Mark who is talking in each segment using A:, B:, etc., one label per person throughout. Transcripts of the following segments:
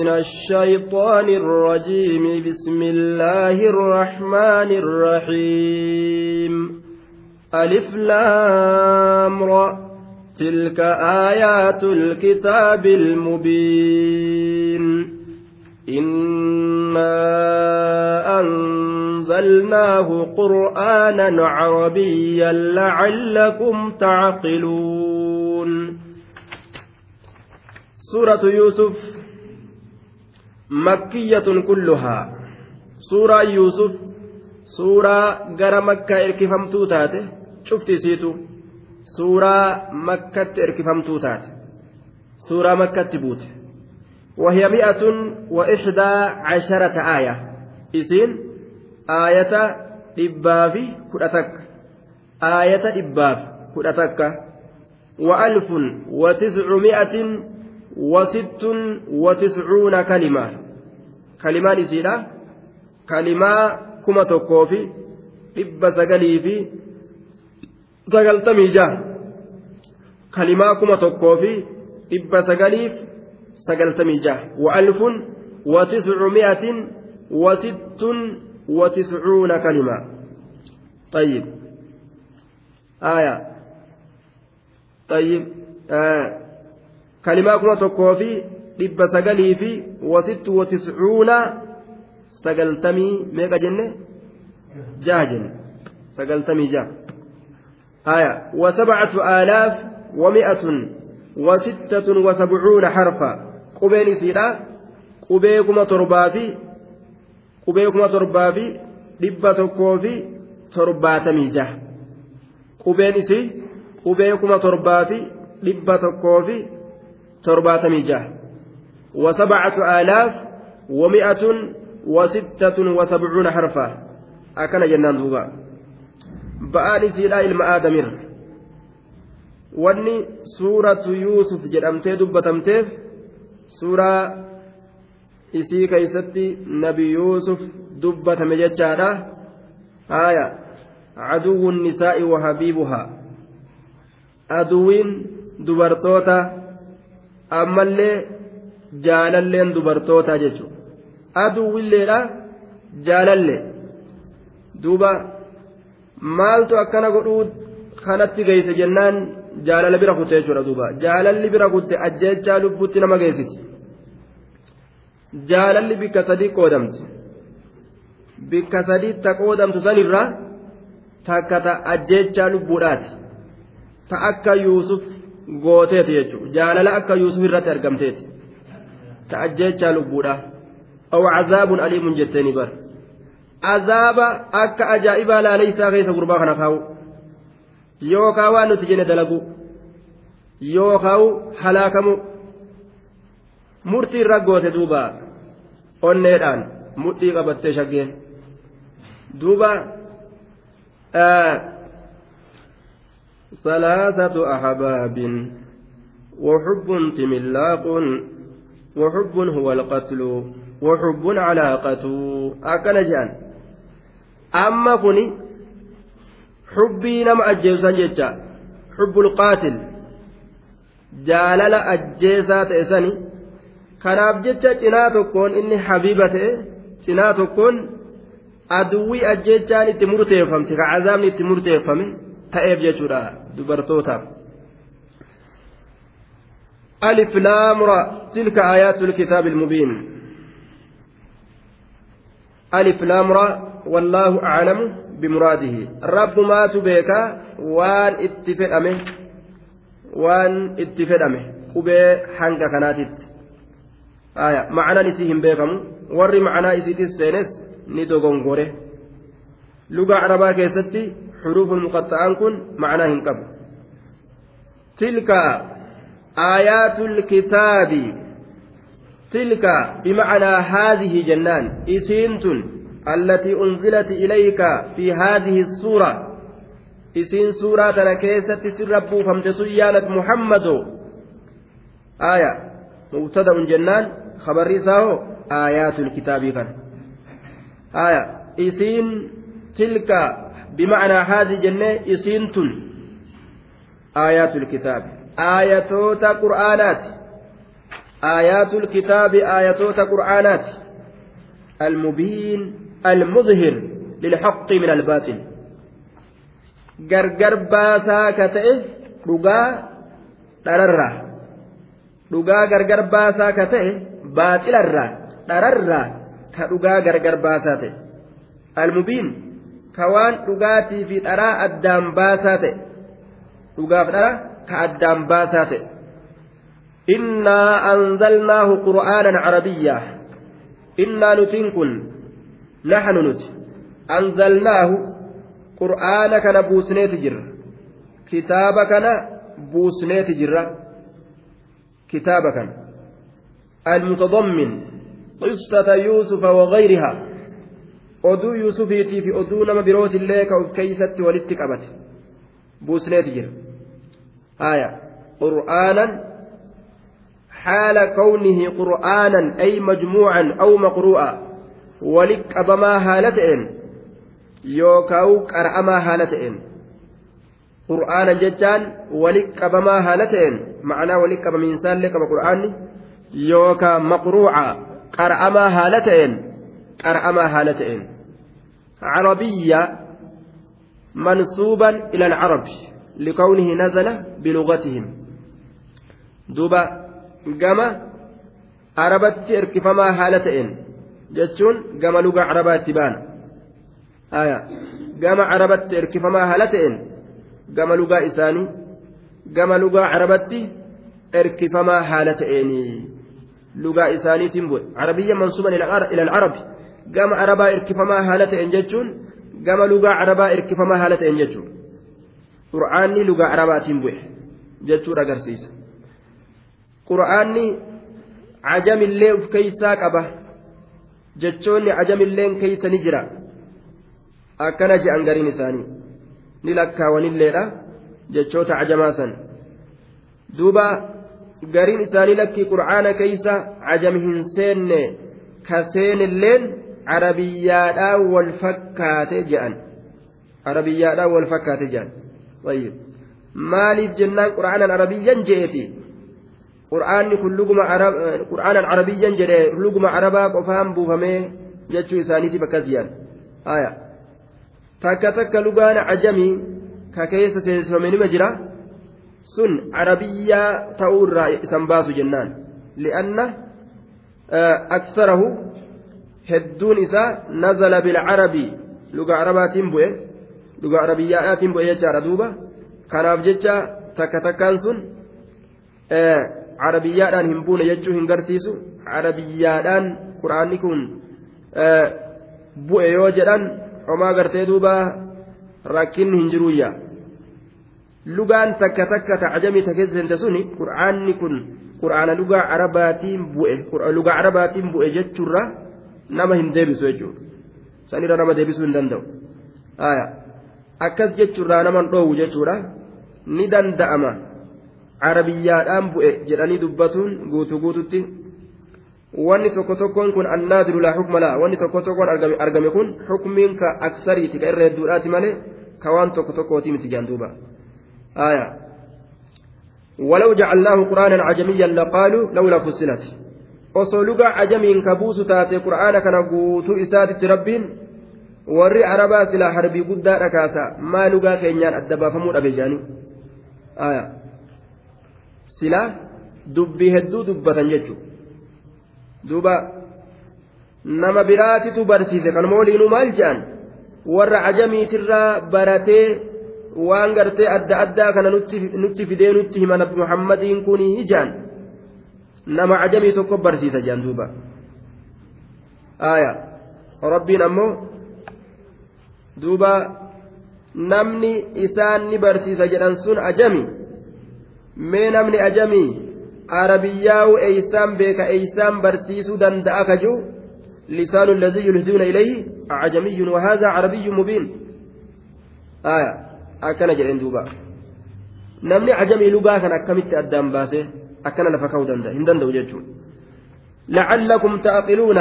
A: من الشيطان الرجيم. بسم الله الرحمن الرحيم. ألف لام را. تلك آيات الكتاب المبين. إنا أنزلناه قرآنا عربيا لعلكم تعقلون. سورة يوسف مكية كلها سورة يوسف سورة غير مكة إركفمتو تاته شفتي سيتو سورة مكة إركفمتو تاته سورة مكة بوت وهي مئة وإحدى عشرة آية إسين آية إبافي كرتك آية إباف كرتك وألف وتسعمائة وست وتسعون كلمة كلمان إسيرا كلمة كما تقوفي إبا سقلي في سقلتمي جا كلمة كما تقوفي إبا سقليف سقلتمي جا وألف وتسعمائة وست وتسعون كلمة طيب آية طيب آه kalimaa kuma tokkoo fi dhibba sagalii fi wasittu watiscuuna sagaltamii meeqa jenne? Jaha jenne. Sagaltamii jaha. Aya wasabcatu aalaaf wami'atun wasittatun wasabcuuna harfa. Qubeen isiidha. Qubee kuma torbaa fi qubee kuma torbaa fi dhibba tokkoo fi torbaatamii jaha. Qubeen isii qubee kuma torbaa fi dhibba tokkoo fi torbaatamii jaha وسبعة آلاف ومئة وستة وسبعون حرفا. أكن جنان دوبا. بآل سيلا إلما آدمير. wanni suuratu yuusuf jedhamtee dubbatamteef suuraa isii keeysatti nabi yuusuf dubbatame jechaadha haya caduwwu nisaa'i wahabiibuhaa aduwiin dubartoota ammallee jaalalleen dubartootaa jechuudha. Aduwwilleedha jaalalle duuba maaltu akkana godhuu kanatti geesse jennaan jaalala bira kutte jechuudha duuba. Jaalalli bira kutte ajjeechaa lubbuutti nama geessiti. Jaalalli bikka sadii qoodamti. Bikka sadii ta qoodamtu sanirraa takka ta ajjeechaa lubbuudhaati. Ta akka yuusuf gooteeti jechuudha. Jaalala akka yuusuf irratti argamteeti ta'a jechaa lubbuudha aw cazaabun aliimun jetteeni bar azaaba akka ajaa'ibaa laaleysaa keessa gurbaa kana kaa'u yookaan waan nuti jenne dalagu yookaan halaakamu murtii irra goote duuba onneedhaan mudhii qabattee shaggeen duuba. ثلاثة أحباب وحب تملاق وحب هو القتل وحب علاقة أكن جان أما كني حبي نما أجيسا جيتشا حب القاتل جالل أجيسا تأسني kanaaf jecha cinaa tokkoon inni habiiba ta'e cinaa tokkoon aduwwii ajjechaan itti murteeffamte ka cazaabni itti murteeffame ta'eef jechuudha dubartootaaf. ألف لام را تلك آيات الكتاب المبين. ألف لام را والله أعلم بمراده. رب ما تبيك وان اتفق أمه وان اتفق أمه قبي حنك كناتت. آية معنى نسيهم بيكم. ور معنى إسيت السينس ندوغون لغة عربا كيستي حروف المقطعان كن معناه انقب تلك آيات الكتاب. تلك بمعنى هذه جنان. إسينت التي أنزلت إليك في هذه السورة. إسين سورة تنكيست سربو فامتسيانة محمد. آية. مبتدأ جنان. خبر رساه آيات الكتاب كان. آية. إسين تلك بمعنى هذه جنة. إسينت آيات الكتاب. ayatoota qur'aanaati. Aayaatul kitaabi aayatoota qur'aanaati. Almubiin almudhir lilxaqi min albaaxin gargar baasaa ka ta'e dhugaa dhararraa. Dhugaa gargar baasaa ka ta'e baaxilarraa dhararraa ka dhugaa gargar baasaa ta'e. Almubiin ka waan dhugaatii fi dharaa addaan baasaa ta'e. Dhugaaf dhara ka addaan baasaa ta'e innaa anzalnaahu qur'aanan carabiyyaa innaa nutiin kun naxnu nuti anzalnaahu qur'aana kana buusneeti jirra kitaaba kana buusneeti jirra kitaaba kana المتضمن قصة يوسف وغيرها oduu yuusufiitii fi oduu nama birooti illee ka of keeysatti walitti qabate buusneeti jira haya qur'aanan حال كونه قرآنا أي مجموعا أو مقروءا. ولك أبما هالتين يوكاو قرأما هالتين قرآنا ججان ولك أبما هالتين معناه ولك أبما إنسان لك قرآن يوكا مقروعا. قرأما هالتين قرأما هالتين عربية منسوبا إلى العرب لكونه نزل بلغتهم دوبا gama arabatti erkifamaa haala ta'een jechuun gama lugaa arabaa itti baana gama arabatti erkifamaa haala ta'een gama lugaa isaanii gama lugaa arabatti erkifamaa haala ta'eenii lugaa isaaniitiin bu'e arabiyya mansuuban ila alcarabi gama arabaa erkifamaa haala ta'een jechuun gama lugaa qur'aanni lugaa arabaatiin bu'e jechuudha agarsiisa. qura'aanni cajamillee uf keeysaa qaba jechoonni cajamilleen keeysa ni jira. Akkana je'an gariin isaanii ni lakkaawanilleedha jechoota cajamaa san duuba gariin isaanii lakkii qur'aana keeysa cajam hin seenne ka seenilleen arabiyyaadhaan wal fakkaate je'an. Arabiyyaadhaan wal fakkaate je'an arabiyyan je'eeti qur'aanni kun luguma qur'aanan arabiyyan jedhe luguma arabaa qofaan buufamee jechuu isaaniitiif akkas jiran aya takka takka lugaan ajamii ka keessa seensifame nima jira sun arabiyyaa ta'uu irraa isan baasu jennaan li'anna aksarahu hedduun isaa nazala bilcarabi luga arabaatiin bu'e luga arabiyyaadhaatiin bu'e jechaadha duuba kanaaf jecha takka takkaan sun carabiyyaadhaan hin buune jechuu hin garsiisu carabiyyaadhaan quraanni kun bu'e yoo jedhan homaa gartee duuba rakkinni hin jiruyya lugaan takka takka tacjamii ta keessante suni qur'aanni kun qur'aana lugaa arabaatiin bu'e lugaa arabaatiin bu'e jechuurra nama hin deebisu jechuudha sanirra nama deebisuu hin danda'u akkas jechuurraa nama hin dhoowwu jechuudha ni danda'ama. carabiyyaadhaan bu'e jedhanii dubbatuun guutuu guututti wanni tokko tokkoon kun annaadiru laa xukma laa wanni tokko tokkoon argame kun xukmiin ka aksariiti ka irra hedduudhaati malee ka waan tokko tokkooti miti jaan duuba آية ولو جعلناه قرآنا عجميا لقالوا لولا فصلت osoo lugaa ajamiin ka buusu taate qur'aana kana guutuu warri arabaa silaa harbii guddaa dhakaasa maa lugaa keenyaan adda baafamuu dhabe jaanii? Silaa dubbii hedduu dubbatan jechuudha duuba nama biraatitu barsiise kanuma waliinuu maal jedhan warra ajamiitirraa baratee waan gartee adda addaa kana nutti fidee nutti hima nabi muhammadiin kun ijaan nama ajamii tokko barsiisa jedhan duuba. Rabbiin ammoo duuba namni isaan ni barsiisa jedhan sun ajami. mee namni ajamii arabiyyaa'u eeysaan beeka eeysaan barsiisuu danda'a kajuu lisaanu الذي يلهدون إليه أعجمي وهذا عربي مبين آية أكن جلين دوبا namni ajamii lugaa kan akkamitti addaan baase akkana lafa ka'uu danda'a hin danda'u jechuun لعلكم تعقلون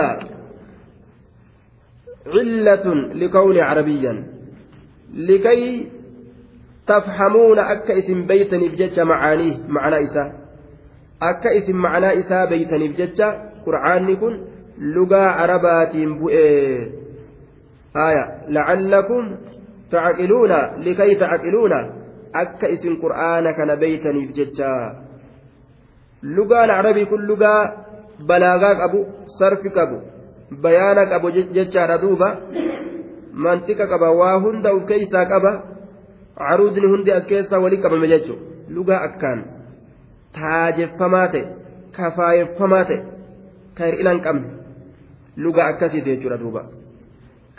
A: علة لكون عربيا لكي تفهمون أكا اسم بيتني بجج معانيه معنى إساء akka isin macnaa isaa beeytaniif jecha qur'aanni kun lugaa arabaatiin bu'ee aya lacallakum tacaqiluuna likay tacaqiluuna akka isin qur'aana kana beeytaniif jecha lugaan arabii kun lugaa balaagaa qabu sarfi qabu bayaana qabu jechaadha duuba. Mantika qaba waa hunda uf keeysaa qaba. Caruudni hundi as keessaa walii qabame jechuudha. Lugaa akkaan taajeffamaa ta'e kafaayeffamaa ta'e ka hir'ina qabne lugaa akkasiiti jechuudha duuba.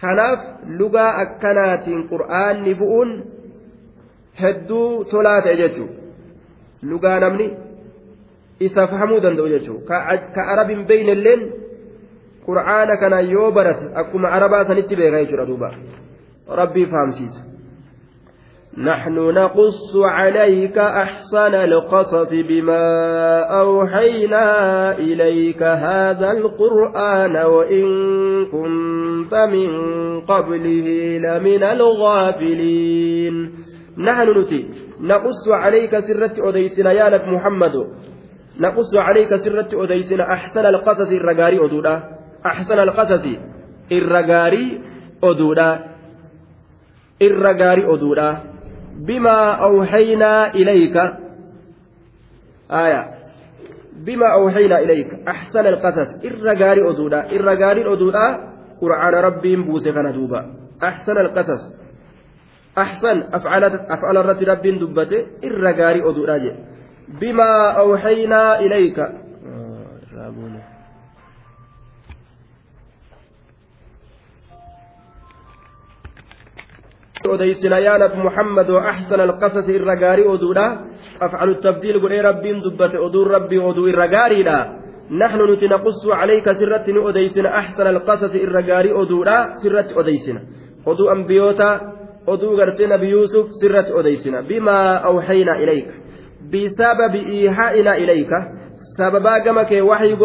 A: Kanaaf lugaa akkanaatiin qur'aanni bu'uun hedduu tolaa ta'e jechuudha. Lugaa namni isa fahamuu danda'u jechuudha. Ka arabin beeyne illeen qur'aana kana yoo barate akkuma arabaa sanitti beeka jechuudha duuba. Rabbii fahamsiisa.
B: نحن نقص عليك أحسن القصص بما أوحينا إليك هذا القرآن وإن كنت من قبله لمن الغافلين
A: نحن نتي نقص عليك سرة أديسنا يا محمد نقص عليك سرة أديسنا أحسن القصص الرقاري أدودا أحسن القصص. الرقاري أدودا. الرقاري أدودا. بما أوحينا إليك. آية. بما أوحينا إليك. أحسن القصص. إرغاري أدودا. إرغاري أدودا. قرآن ربي بوسي دوبا. أحسن القصص. أحسن. أفعال أفعال الرد ربي دبته إرغاري أدودا بما أوحينا إليك. Odeysina yaa nabi muhammad axsana alqasasi irra gaarii oduudha afcalu tabdiil godhee rabbiin dubbate oduun rabbii oduu irra gaariidha naxnu nuti naqussu calayka sirratti ni odeysina axsana alqasasi irra gaarii oduudha sirratti odeysina oduu ambiyoota oduu gartee nabi yuusuf sirratti odeysina bimaa awxaynaa ilayka bisababi iihaa'inaa ilayka sababaa gama kee waxyi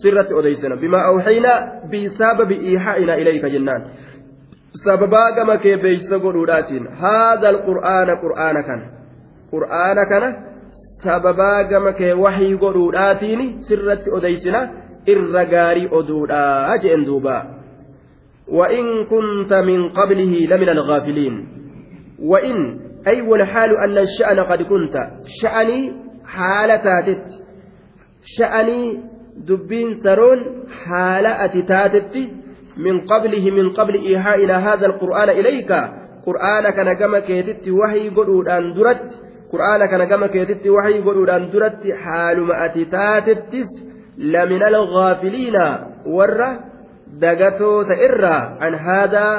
A: sirratti odeysina bimaa awxaynaa bisababi iihaa'inaa ilayka jennaan sababaa gama kee beeysa godhuudhaatiin haadha alqur'aana qur'aana kana qur'aana kana sababaa gama kee waxii godhuudhaatiin sirratti odeysina irra gaarii oduudhaa jeen duuba وإن كنت من قبله لمن الغافلين وإن أي والحال أن الشأن قد كنت شأني حالتاتت شأني dubbiin saroon haala ati taatetti min qablihi min qabli ihaa'ina haadha alqur'aana ilayka qur'aana kana gama keetitti wahii godhuudhaan duratti qur'aana kana gama keetitti wahii godhuudhaan duratti haaluma ati taatettis lamina alghaafiliina warra dagatoota irraa an haadaa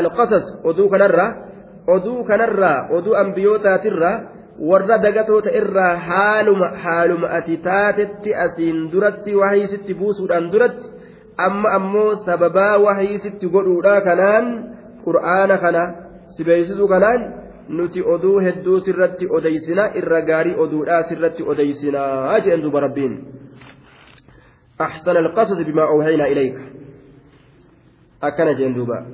A: alqasas oduu kanarraa oduu kanarraa oduu ambiyootaatirraa warra dagatoota irraa haaluma haaluma ati taatetti asiin duratti wahiisitti buusuudhaan duratti amma ammoo sababaa wahiisitti godhuudha kanaan qur'aana kana si beeksisuu kanaan nuti oduu hedduu sirratti odeysina irra gaarii oduudhaa sirratti odeysinaa jeen duba rabbiin أحسن القصص بما أوحينا إليك أكن جندوبا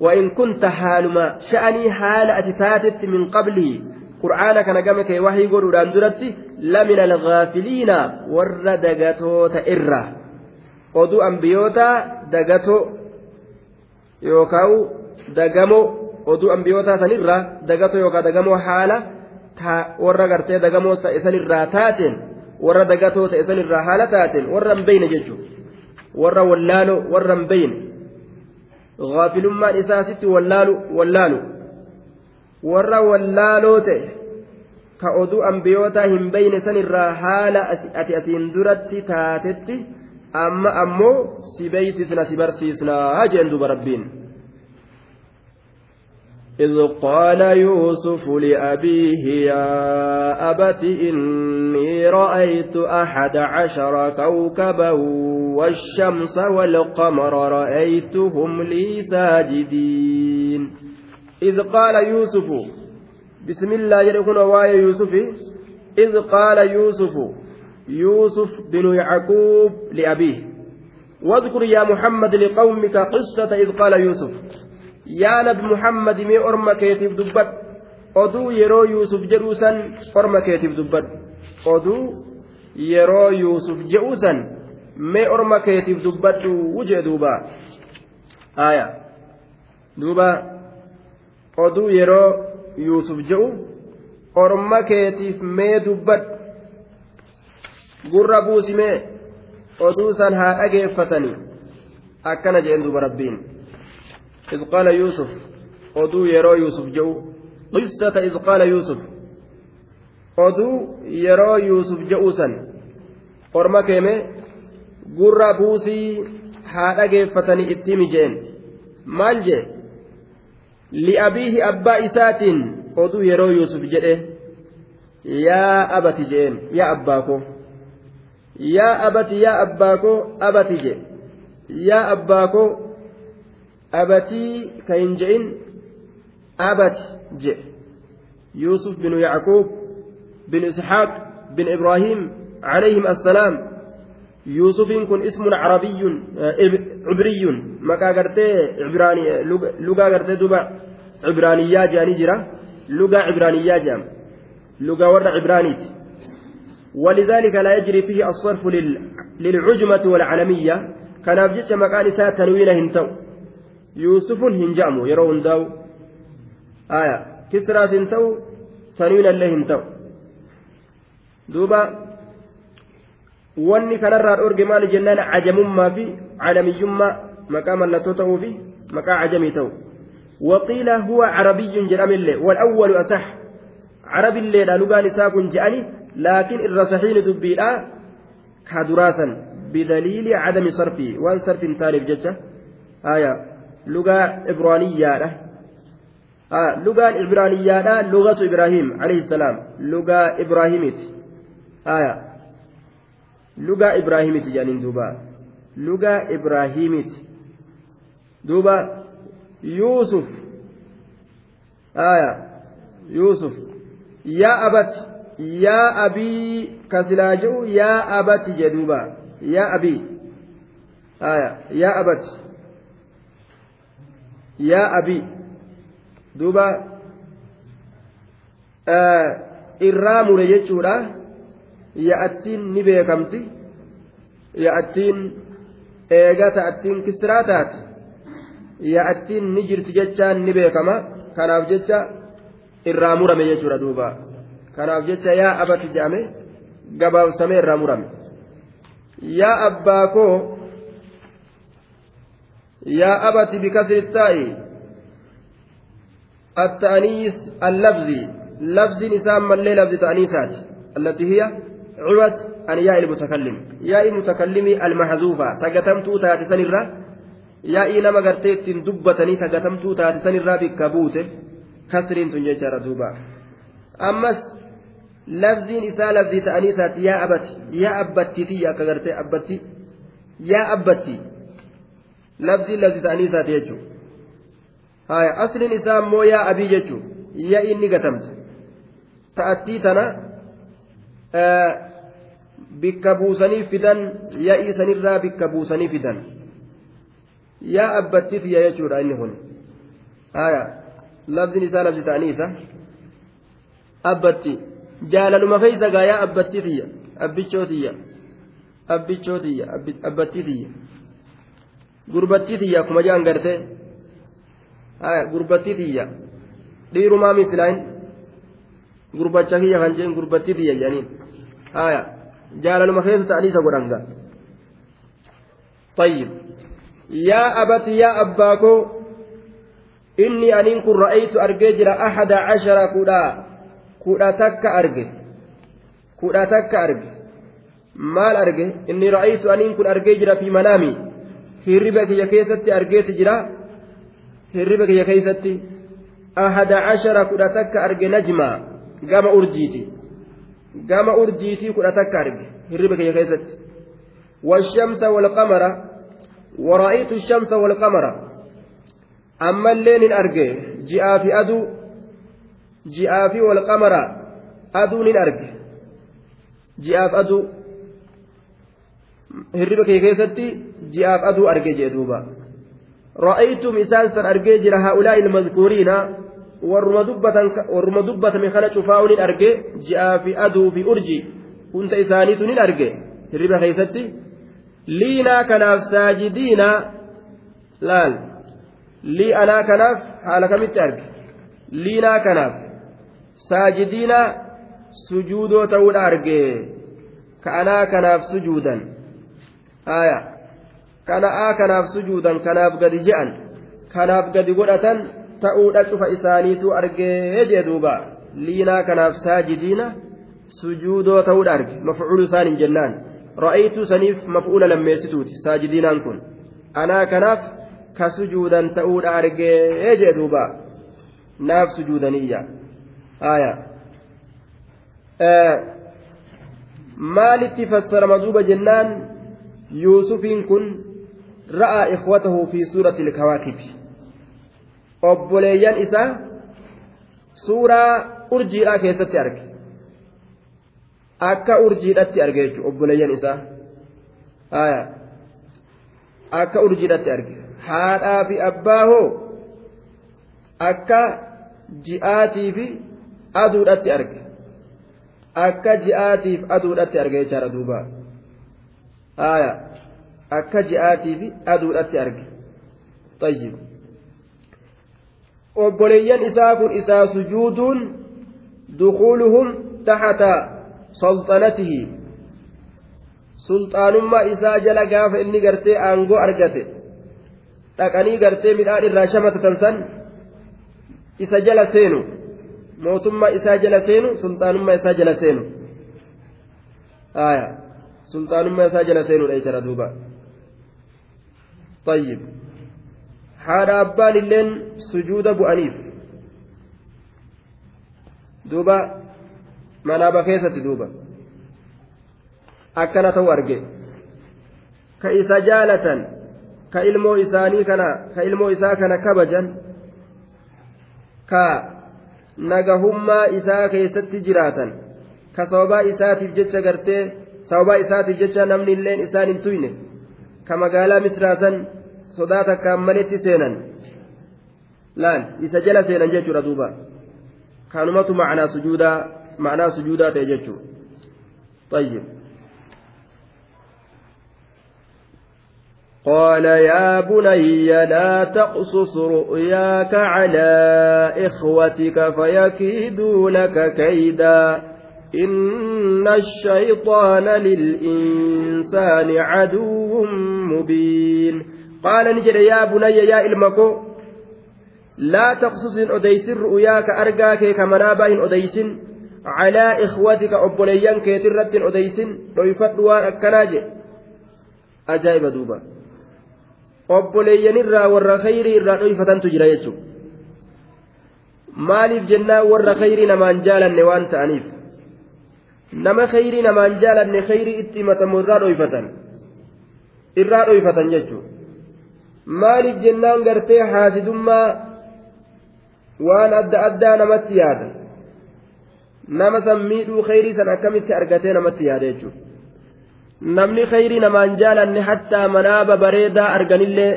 A: وإن كنت حالما شأني حال أتتاتت من قبله qur'aana kana gama kee wahii godhuudhaan duratti lamina alghaafiliina warra dagatoota irra oduu ambiyoota dagatoo yookaan dagamoo oduu ambiyoota sanirra dagatoo yookaan dagamoo haala warra gartee dagamoo sanirraa taateen warra dagatoo ta'e sanirraa haala taateen warra hin beeyne jechuudha warra wallaaloo warra hin beeyne gaafilummaan isaa sitti wallaalu wallaalu. Warra wallaaloo ta'e ka oduu ambiyoota hin beyne sanirraa haala ati asiin duratti taatetti amma ammoo si beeysisna si barsiisnaa jeen duba rabbiin
B: إذ قال يوسف لأبيه يا أبت إني رأيت أحد عشر كوكبا والشمس والقمر رأيتهم لي ساجدين إذ قال يوسف بسم الله يكون واي يوسف إذ قال يوسف يوسف بن يعقوب لأبيه واذكر يا محمد لقومك قصة إذ قال يوسف يا نبي محمد مي أرمك يتيب دبت
A: yuusuf jedhuu san orma keetiif dubbadhu oduu yeroo yuusuf jedhuu san mee orma keetiif dubbadhu wujee duuba aya duuba oduu yeroo yuusuf jedhu orma keetiif mee dubbadhu gurra buusimee oduu san haa dhageeffatanii akkana jeen duuba rabbiin إذ قال يوسف oduu yeroo yuusuf jedhu qissata iz qaala yuusuf oduu yeroo yuusuf jedhu san orma keeme gurra buusii haa dhageeffatanii itti mijeen maal jee li'abiihi abbaa isaatiin oduu yeroo yuusuf jedhe yaa abati jeen yaa abbaa koo yaa abati yaa abbaa koo abati je yaa abbaa koo abatii ka hin je'in أبت ج يوسف بن يعقوب بن إسحاق بن إبراهيم عليهم السلام يوسف كن اسم عربي عبري مكا غرتي عبراني لغا غرتي دوبا عبرانية جاني جرا لغا عبرانية جام لغا ورد عبرانيت ولذلك لا يجري فيه الصرف للعجمة والعلمية كان أبجد مكان تنوين هنتو يوسف هنجامو يرون داو aya kisraas hin ta'u tanwiinallee hin ta'u. Duuba wanni kanarraa dhorge maali jennaan? Cajamummaa fi calamiyyummaa maqaa mallattoo ta'uu fi maqaa cajamii ta'u وقيل هو عربي جرام الله والأول أصح عربي الليل لغان ساكن جأني لكن الرسحين دبيلا كدراسا بدليل عدم صرفه وان صرف تالف ججة آية لغة إبرانية lugaan ibraaniyyaadha lugatu ibraahim alayhi salaam lugaa ibraahimiiti aya lugaa ibraahimiiti jedhaniin duuba lugaa ibraahimiiti duuba yuusuf aya yuusuf yaa abati yaa abii kasilaa jedhu yaa abati jedhuuba yaa abii aya yaa abati yaa abii duuba irraa mure jechuudha ya'attiin ni beekamti ya'attiin eega ta'attiin kisraa taate ya'attiin ni jirti jechaan ni beekama kanaaf jecha irraa murame jechuudha duuba kanaaf jecha yaa abati jedhame gabaabsamee irraa murame yaa abbaa koo yaa abati bikasri taa'i التأنيث اللفظي لفظ نساء ملي لفظ تأنيثات التي هي curwat an yaa ilmutakallim yaa ilmutakallimi almahazuufa taggatamtuu taate sanirra yaa'ii nama gartee ittiin dubbatanii taggatamtuu taate sanirraa bikka buute kasriin tun jechaadha duuba ammas lafziin isaa lafzii ta'anii isaati yaa abati yaa abbattiiti akka gartee abbatti yaa abbatti lafziin lafzii ta'anii isaati jechuudha haya asliin isaa immoo yaa abii jechuudha yaa inni gatamte ta'attii tana. bikka buusanii fidan yaa'ii sanirraa bikka buusanii fidan. Yaa abbatti fiya jechuudha inni kun. Haya labdiin isaa labsi ta'anii isa. Abbatti jaalaluma feeysa gaa yaa abbatti fiya abbichoo tiyya abbichoo tiyya abbatti tiyya gurbatti tiyya akkuma jaan gartee haya gurbatti tiyya dhiirumaa misilaayin gurbacha kiyya kan jeen gurbattii tiyya jedhaniin haya jaalaluma keessa ta'anii isa godhanga طيب يا أبت يا أباكو إني أنين كن رأيت أرججر أحد عشر كودا كودا تك أرجه كودا تك أرجه maal arge inni ra'aytu aniin kun argee jira fi manaami hirriba kiyya keessatti argeeti jira hirriba kiyya keeysatti ahada cashara kudha takka arge najmaa gama urjiiti gama urjiitii kudha takka arge hirriba kiyya keessatti. والشمس والقمر ورأيت الشمس والقمر أما الليل أرجع جاء في أدو جاء في والقمر أدو أرجع جاء في أدو هربك كيستي جاء في أدو أرجع جدوبا رأيتم إسان سن أرجيجر هؤلاء المذكورين warruma dubbatame kana cufaa'u nin arge ji'aa fi aduu fi urji hunda isaaniitu nin arge hirriba keessatti liinaa kanaaf saajidiinaa laal lii anaa kanaaf haala kamitti arge liinaa kanaaf saajidiinaa sujuudoo ta'uudha arge ka anaa kanaaf sujuudan aya kana'aa kanaaf sujuudan kanaaf gadi je'an kanaaf gadi godhatan ta'uudha cufa isaaniitu argee jee duuba liinaa kanaaf saajidiina sujuudoo ta'uudha arge mafcuulu isaan hin jennaan ra'aytuu saniif maf'uula lammeessituuti saajidiinaan kun anaa kanaaf ka sujuudan ta'uudha argee jee duuba naaf sujuudaniyya aya maalitti fassarama duuba jennaan yuusufiin kun ra'aa ikhwatahu fi suurati ilkawaakibi obboleeyyan isaa suuraa urjiidhaa keessatti arge akka urjiidhatti arge jechuudha obboleeyyan isaa akka urjiidhatti arge haadhaa fi abbaa hoo akka ji'aatii fi aduudhatti arge akka ji'aatiif aduudhatti arge jechaadha duuba akka ji'aatiif aduudhatti arge tayyib obboleeyyan isaa kun isaa sujuuduun dukuuluhum taxata sulxanatihi sulxaanummaa isaa jala gaafa inni gartee aangoo argate dhaqanii gartee midhaan irraa shamatatan san isa jala seenu mootummaa isaa jala seenu sulxaanummaa isaa jala seenu aya sulxaanummaa isaa jala seenudha jechara duuba طيب haadha abbaan illeen sujuuda bu'aniif. Duuba manaaba keessatti duuba. Akkana ta'u arge. Ka isa jaalatan ka ilmoo isaanii kana ka ilmoo isaa kana kabajan ka nagahummaa isaa keessatti jiraatan ka sababaa isaatiif jecha gartee sababaa isaatiif jecha namni illeen isaan hin tuyne ka magaalaa misraasan sodaa takkaan maletti seenan laal isa jala seenan jechuudha duuba kanumatu macnaa sujuudaa macnaa sujuudaa ta'e jechuudha طيب
B: قال يا بني لا تقصص رؤياك على إخوتك فيكيدوا لك كيدا إن الشيطان للإنسان عدو مبين قال نجد يا بني يا إلمكو لا تقصص أديس رؤياك أرقاك كمنابا إن أديس على إخوتك أبوليان كيترت أديس ويفتوا وان أكناج أجائب دوبا obboleeyyanirraa warra khayrii irraa dhoyfatantu jira jechuudha maaliif jennaan warra khayrii namaan jaalanne waan ta'aniif nama khayrii namaan jaalanne khayrii itti himatamu irraa dhoyfatan irraa dhoyfatan jechuudha maaliif jennaan gartee haasidummaa waan adda addaa namatti yaada nama san miidhuu khayrii san akkamitti argatee namatti yaada jechuudha. namni khayrii namaan jaalanne hattaa manaaba bareedaa arganillee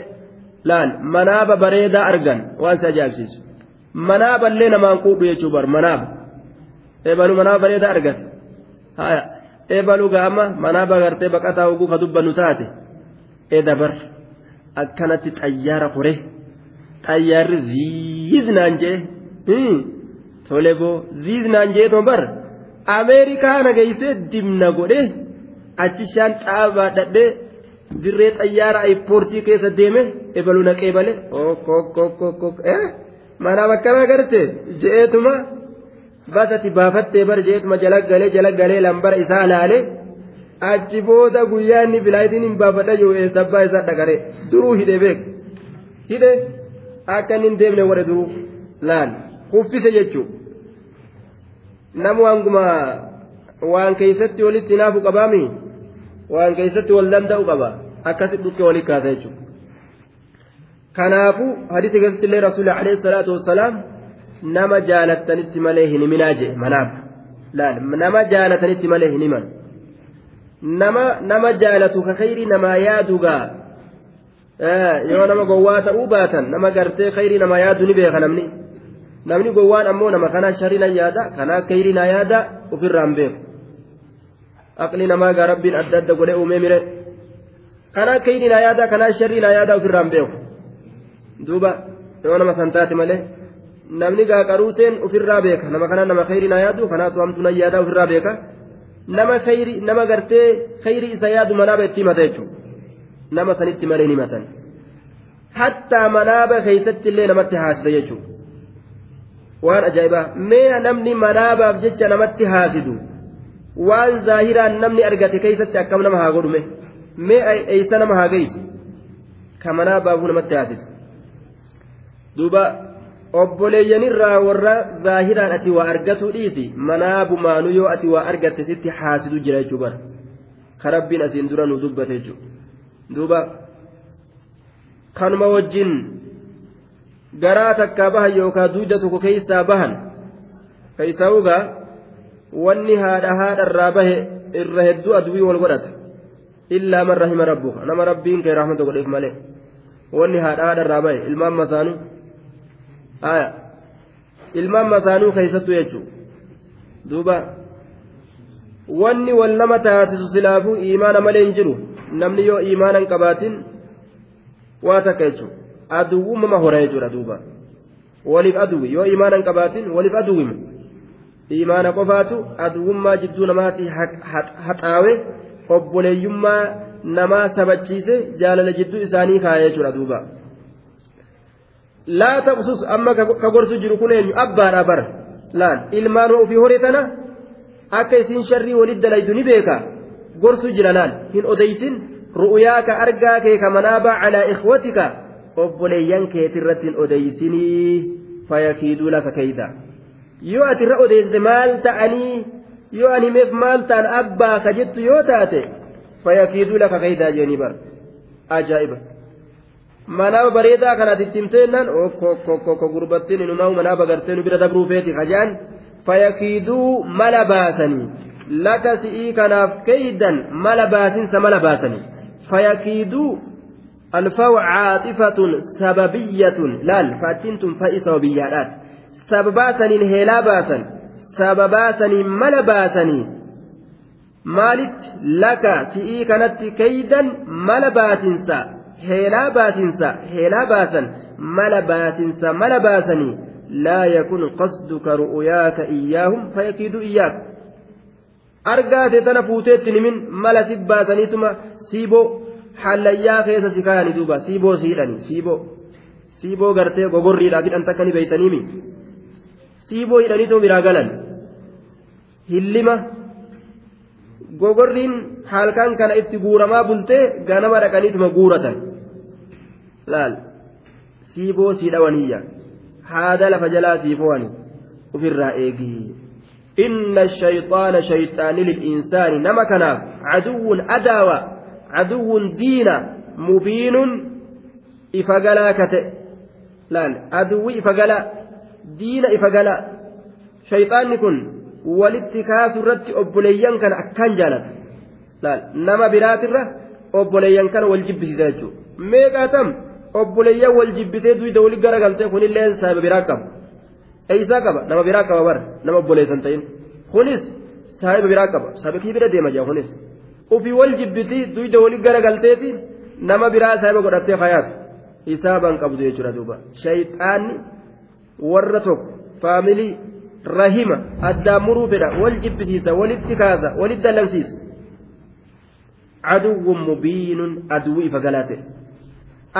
B: laal manaaba bareedaa argan waan si ajaa'ibsiisu manaaballee namaan quudhu jechuu bar manaaba eebalu manaaba bareedaa argate haya eebalu gaama manaaba gartee baqataa oguu ka dubbannu taate edabar akkanatti xayyaara kore xayyaarri ziiznaan jee tole boo ziiznaan jee bar ameerikaa nageessee dimna godhe. achishaan xaabaa dhadhee dirree xayyaara ayippoortii keessa deeme ebalu naqee bale manaaf akkana garte je'eetuma basati baafattee bar je'eetuma jala galee jala galee lambara isaa laale achi booda guyyaa inni bilaayitiin hin baafadha yoo eessabbaa isaa dhaqare duruu hidhe beek hidhe akka inni hin deemne warre duruu laal kuffise jechuudha nama waanguma waan keessatti walitti hinaafu qabaami. waan keessatti wal danda'u qaba akkasi dhukke walii kaasa jechuudha kanaafuu hadiisa keessatti illee rasuulli alayhi salaatu wassalaam nama jaalattanitti malee hin himinaa jee manaaf laal nama jaalatanitti malee hin himan nama nama jaalatu ka khayrii namaa yaadugaa yoo nama gowwaa ta'uu baatan nama gartee khayrii namaa yaadu ni beeka namni namni gowwaan ammoo nama kanaa sharina yaada kanaa kayrina yaada ofirraan beeku aqli namaa gaa rabbiin adda adda godhee uumee mire kanaa kayrina yaada kanaa sharina yaada ofirraan beeku duuba yoo nama san taate malee namni gaa qaruuteen ofirraa beeka nama kanaa nama kayrina yaadu kanaatu hamtunan yaada ofirraa beeka nama kayri nama gartee kayri isa yaadu manaaba itti himata jechuudha nama sanitti malee himatan hattaa manaaba keeysatti illee namatti haasisa jechuudha. waan ajaa'ibaa mee namni manaabaaf jecha namatti haasidu waan zaahiraan namni argate keessatti akkam nama haa godhume mee eeysa nama haa geessu ka manaabaafuu namatti haasidu duuba obboleeyyanirraa warra zaahiraan ati waa argatu dhiisi manaabumaanu yoo ati waa argatte sitti haasidu jira jechuu bara. Ka rabbiin asiin dura nu dubbate jechuudha duuba kanuma wajjin. garaa takkaa bahan yookaan duuda tokko keessaa bahan keessaa ugaa wanni haadha haadharraa bahe irra hedduu aduwii wal godhata. Illaa man rahima rabbuka. Nama rabbiin kee rahmata godheef malee. Wanni haadha haadharraa bahe ilmaan masaanuu ilmaan masaanuu keessattuu jechuudha duuba. Wanni wal nama taasisu silaafuu imaana malee hin jiru. Namni yoo imaana qabaatin waa takka jechuudha. aduwwumama hora jechuudha duuba. Waliif aduwwi yoo imaanan qabaatin waliif aduwwima imaana qofaatu aduwwummaa jidduu namaati haxaawe obboleeyyummaa namaa sabachiise jaalala jidduu isaanii kaa'ee jechuudha duuba laa taqsus amma ka gorsu jiru kun eenyu abbaadha bara laal ilmaan ofii horii tana akka isiin sharrii walit dalaydu ni beeka gorsu jira laal hin odeysin ru'uyaaka argaa kee ka manaaba calaa ikhwatika obboleeyyan keetirratti hin odeysinii fayakiiduu lafa keeyda yoo ati irra odeessite maal ta'anii yoo ani himeef maal ta'an abbaa ka jettu yoo taate fayakiiduu lafa keeydaa jeeni bar ajaa'iba manaa bareedaa kanaati itti himteennaan okko gurbattiin inumaa manaa bagartee nu bira dabruu feeti kajaan. Fayakiiduu mala baasanii. Laka si'ii kanaaf keeydan mala baasinsa mala baasanii. Fayakiiduu alfaa'u caaxifatun sababiyyatun. Laal faattiintun fa'i sababiyyaadhaati sababaasaniin heelaa baasan. Sababaasaniin mala baasanii. Maalitti? Laka si'ii kanatti keeydan mala baasinsa. heelaa baasinsa heelaa baasan mala baasinsa mala baasanii laa yakun qasduka ru'uyaaka iyyaahum fayakiidu iyyaak. Argaate tana fuuteetti nimin mala si baasaniituma siiboo hallayyaa keessa si kaayanii duuba siiboo siidhani siiboo siiboo gartee gogorriidhaa hidhan takka ni beeytaniimi siiboo hidhaniituma biraa galan. Hillima gogorriin halkan kana itti guuramaa bultee ganama dhaqaniituma guuratan. laal. Siiboo sii haada lafa jalaa sii fo'ani ofirraa eegii inna shayxaana shayxaanni lil'insaani nama kanaaf caduwwun adaawa caduwwun diina mubiinun ifa galaa kate. Laal. Aduwwi ifa galaa diina ifa galaa shayxaanni kun walitti kaasu irratti obboleeyyan kana akkaan jaalata. Laal. Nama biraatirra obboleeyyan kana wal jibbisiisa jechuudha. Meeqaatam. Obboleeyyan wal jibbisee duyda wali garagaltee kunillee saahiba biraa qaba eeysaa qaba nama biraa qaba bara nama obboleessan ta'in kunis saahiba biraa qaba saahiba kii bira deema jaa kunis. ufii wal jibbiti duyda wali garagalteeti nama biraa saahiba godhattee fayaatu hisaaban qabdu jechuudha duuba shayxaanni warra tokko faamilii rahima addaan muruu fedha wal jibbisiisa walitti kaasa walitti dallansiisa aduwwun mubiinun aduwwi ifa galaate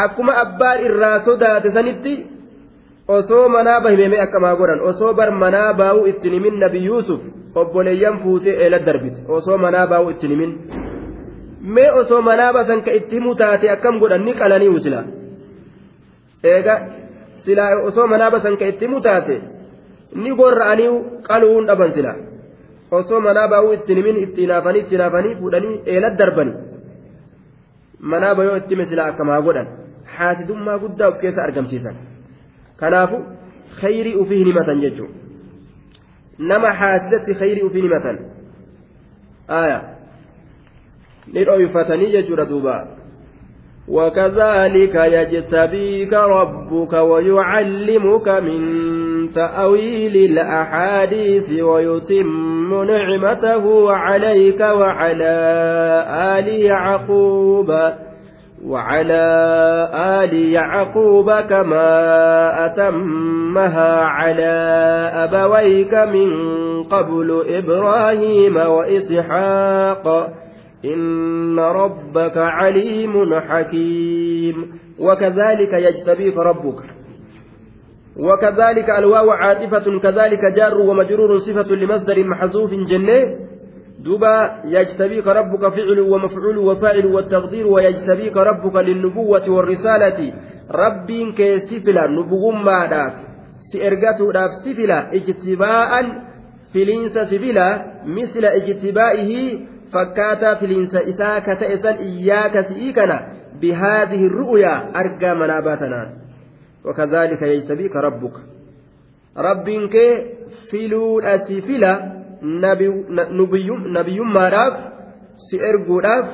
B: akkuma abbaan irraa sodaate sanitti osoo manaa bahimee akkamaa godhan? Osoo bar manaa baa'uu ittiin himin nabi yuusuf obboleeyyan fuutee eela darbite? Osoo manaa baa'uu ittiin himin mee osoo manaa basan ka itti himu taate akkam godhan? Ni qalanii usila eega silaa osoo manaa basan ka itti himu taate ni gorra'anii qaluun dhaban sila. Osoo manaa baa'uu ittiin himin ittiin hafanii ittiin hafanii fuudhanii eela darbani manaa bayoo itti hime silaa akkamaa godhan haasidummaa guddaa of keessa argamsiisan. kanaafu khayrii ufii hin himatan jechuudha nama haasidatti khayrii ufii hin himatan aya ni dhoyfatanii jechuudha duuba وكذلك يجتبيك ربك ويعلمك من تأويل الأحاديث ويتم نعمته عليك وعلى آل يعقوب وعلى آل يعقوب كما أتمها على أبويك من قبل إبراهيم وإسحاق. إن ربك عليم حكيم. وكذلك يجتبيك ربك. وكذلك الواو عاطفة كذلك جار ومجرور صفة لمصدر محذوف جنة دوبا يجتبيك ربك فعل ومفعول وفاعل والتقدير ويجتبيك ربك للنبوة والرسالة. رب كسفلا نبوما داف سيرغتو داف سفلا اجتباء فلينس سفلا. مثل اجتبائه فكاتا فلينس إساك تأسا إياك سئيكنا. بهذه الرؤيا أرقى مناباتنا. وكذلك يجتبيك ربك. ربك فلو أسفلا nabiyyummaadhaaf si erguudhaaf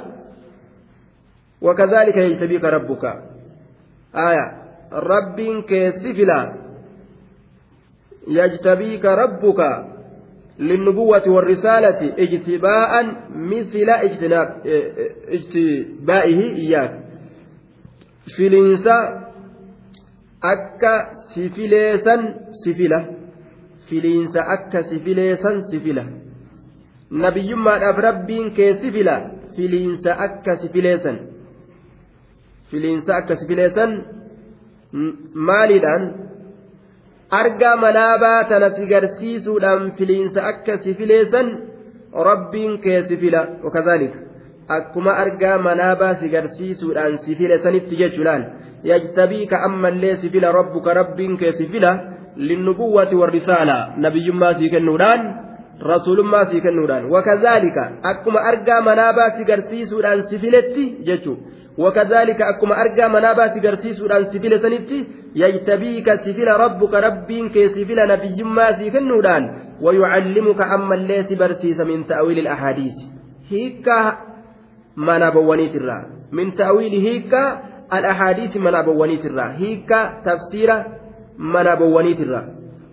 B: wakadhaalika yajtabiika rabbuka aya rabbiin keessi fila yajtabiika rabbuka للنبوة والرسالة اجتباء مثل اجتبائه إياك فلنسا أكا سفليسا سفلة filiinsa akka sifileessan sifila nabiyyummaadhaaf rabbiin kee sifila filiinsa akka sifileessan filiinsa akka sifileessan maaliidhaan argaa manaabaa tana si garsiisuudhaan filiinsa akka sifileessan rabbiin kee sifila wakazaalika akkuma argaa manaabaa si garsiisuudhaan sifileessanitti jechuudhaan yajtabiika ammallee sifila rabbuka rabbiin kee sifila linnubuwwati warrisaala nabiyyummaa sii kennuudhaan rasuulummaa sii kennuudhaan wakazaalika akkuma argaa manaabaa si garsiisuudhaan sifiletti jechuun wakazaalika akkuma argaa manaabaa si garsiisuudhaan sifile sanitti yajtabiika sifila rabbuka rabbiin kee sifila nabiyyummaa sii kennuudhaan wayucallimuka ammallee si barsiisa min ta'wiili ilahaadiisi hiikkaa manaabawwaniitirraa min ta'wiili hiikkaa al-ahaadiisi manaabawwaniitirraa hiikkaa tafsiira manaabawwaniitirra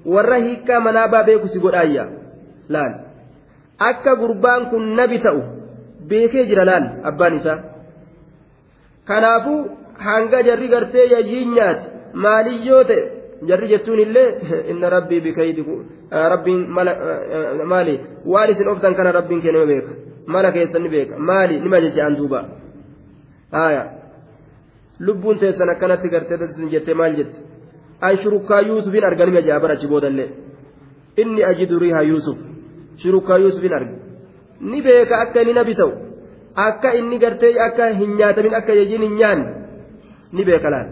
B: warra hiikkaa manaabaa beeku si godhaayya laal. Akka gurbaan kun nabi ta'u beekee jira laal abbaan isaa. Kanaafuu hanga jarri gartee yajiin nyaate maaliyyoo ta'e? Jarri jechuun illee inna rabbii bikaydi rabbiin maali? Waan isin oftan kana rabbiin kenname beeka mala keessan ni beeka. Maali? Nima jecha'an duuba. Haaya. Lubbuun teessan akkanatti gartee isin jettee maal jette an shurukaa yuusufin arganime jaa bara achi boodallee inni ajidu riiha yuusuf shurukaa yuusufin arge ni beeka akka inni nabi ta'u akka inni gartee akka hin nyaatamin akka yajiin hin nyaanne ni beeka laal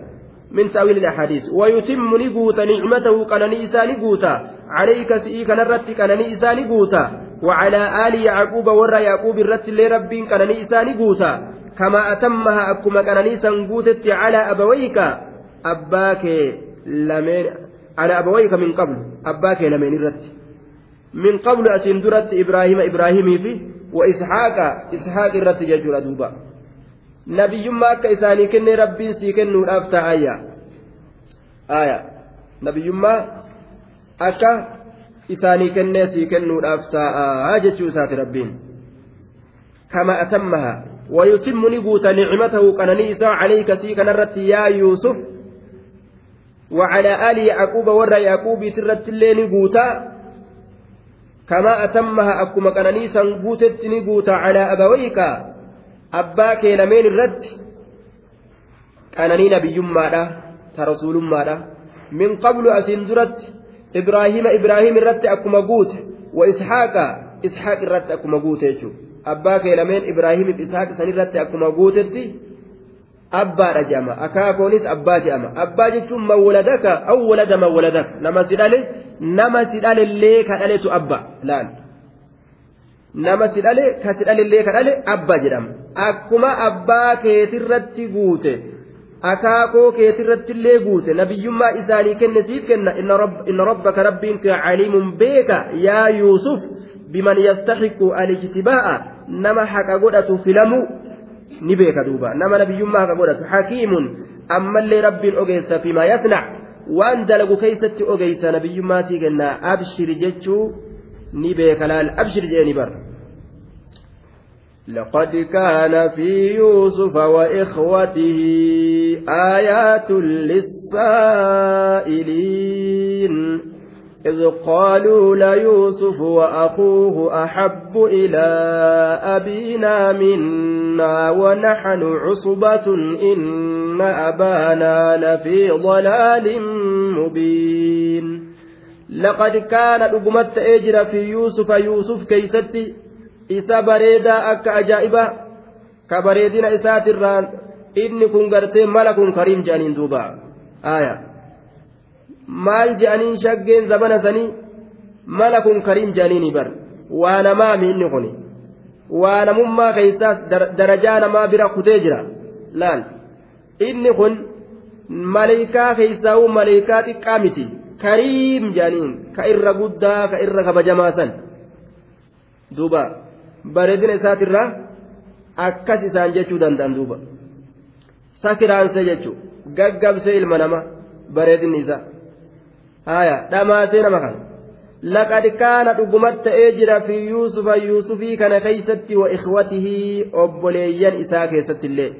B: من تأويل الأحاديث ويتم نقوت نعمته كنني إساني قوتا عليك سئي كنرت كنني إساني قوتا وعلى آل يعقوب ور يعقوب الرت اللي رب كنني إساني قوتا كما أتمها أكما كنني سنقوتت على أبويك أباك lameen ala abawayka min qablu abbaa kee lameen irratti min qablu asiin duratti ibraahima ibraahimii fi wa ishaaqa ishaaq irratti jechuudha duuba nabiyyummaa akka isaanii kennee rabbiin sii kennuudhaaf ta'ayya aya nabiyyummaa akka isaanii kennee sii kennuudhaaf ta'a jechuu isaati rabbiin kama atammaha ويتم نبوت نعمته قننيسا عليك سي كنرت يا يوسف وعلى آل يعقوب ور يعقوب ترت اللين قوتا كما أتمها أكما كنانيسا قوتت نقوتا على أبويك. أباك لمين الرد؟ كانني نبي ماذا؟ ترسول ماذا؟ من قبل أسندرت إبراهيم إبراهيم الرد أكما قوت وإسحاق إسحاق الرد أكما قوت أباك لمين إبراهيم إسحاق سنرد أكما قوتت abbaadha jedhama akaakoonis abbaa jedhama. Abbaa jechuun mawwaladaka aw walada mawwaladaka nama si dhale nama si dhalellee ka dhaletu abba laal nama si dhale ka si dhalellee ka dhale abba jedhama. Akkuma abbaa keetirratti guute akaakoo keetirratti illee guute nabiyyummaa isaanii kenne siif kenna inna rabbaka rabbiin kee caliimun beeka yaa yuusuf biman yastaxiqu alijtibaa'a nama haqa godhatu filamuu ni beeka duuba nama nabiyyummaa haqa godhatu hakiimun ammallee rabbiin ogeessa fimaa yasnac waan dalagu keeysatti ogeysa nabiyyummaatii kennaa abshir jechuu ni beeka laal abshir jeeni bar
A: لقد كان في يوسف وإخوته آيات للسائلين إذ قالوا ليوسف وأخوه أحب إلى أبينا منا ونحن عصبة إن أبانا لفي ضلال مبين.
B: لقد كان رقمت أجر في يوسف يوسف كيستي akka ajaa'iba ka bareedina isaatirraan inni kun gartee mala kun kariim je'aniin duuba aya maal je'aniin shaggeen zabana sanii? Mala kun kariim je'aniini bar. Waa namaami inni kun waa namummaa keeysaas darajaa namaa bira kutee jira. Laal. Inni kun maleeykaa keeysaa'u maleeykaa xiqqaa miti. Kariim je'aniin. Ka irra guddaa ka irra kabajamaa san. Duuba. Bareedina isaatirraa akkas isaan jechuu danda'an duuba. Sakiraansee jechuu. Gaggabsee ilma nama bareedinni isaa haya dhamaasee nama kana. Laqad kaana dhugumatti ta'ee jira fi yuusufa yuusufii kana keeysatti wa ikhwatihii obboleeyyan isaa keessatti illee.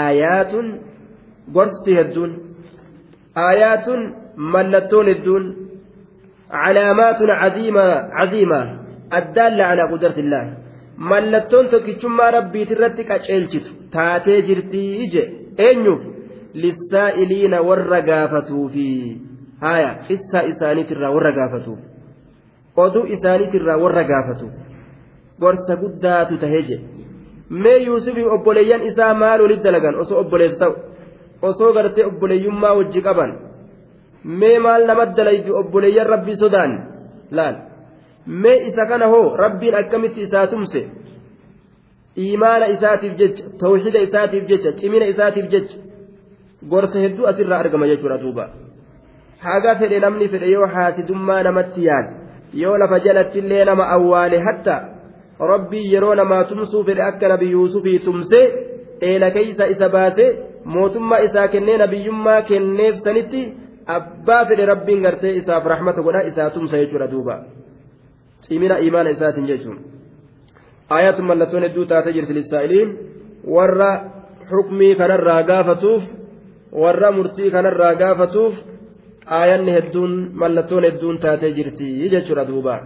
B: Aayaatun gorsi hedduun aayaatun mallattoon hedduun calaamaatun caziima addaalla calaa qudratillah. Mallattoon tokkichummaa rabbiit irratti qaceelchitu taatee jirtii ije eenyuuf? Lissaa'iliina warra gaafatuufi haya qissaa isaaniitirraa warra gaafatuuf oduu isaaniitirraa warra gaafatuuf gorsa guddaatu tahee jedhe mee yuusufii obboleeyyan isaa maal walitti dalagan? Osoo obboleessa ta'u osoo gartee obboleeyyummaa wajji qaban. Mee maal nama dalayfi obboleeyyan rabbii sodaan? Laal. Mee isa kana hoo rabbiin akkamitti isaa tumse? Imaana isaatiif jecha tawxida isaatiif jecha cimina isaatiif jecha. Gorsa hedduu asirraa argama jechuudha duuba haga fedhe namni fedhe yoo haasidummaa namatti yaade yoo lafa jalattillee nama awwaale hatta rabbii yeroo namaa tumsuu fedhe akka nabi yuusufii tumsee eela keeysa isa baase mootummaa isaa kennee nabiyyummaa kenneef sanitti abbaa fedhe rabbiin gartee isaaf rahmata godha isaa tumsa jechuudha duuba. Cimina imaana isaatiin jechuun. Ayatun mallattoon hedduu taatee jirti lissaa'iliin. Warra xukmii kanarraa gaafatuuf warra murtii kanarraa gaafatuuf aayanni hedduun mallattoon hedduun taatee jirti jechuudha duuba.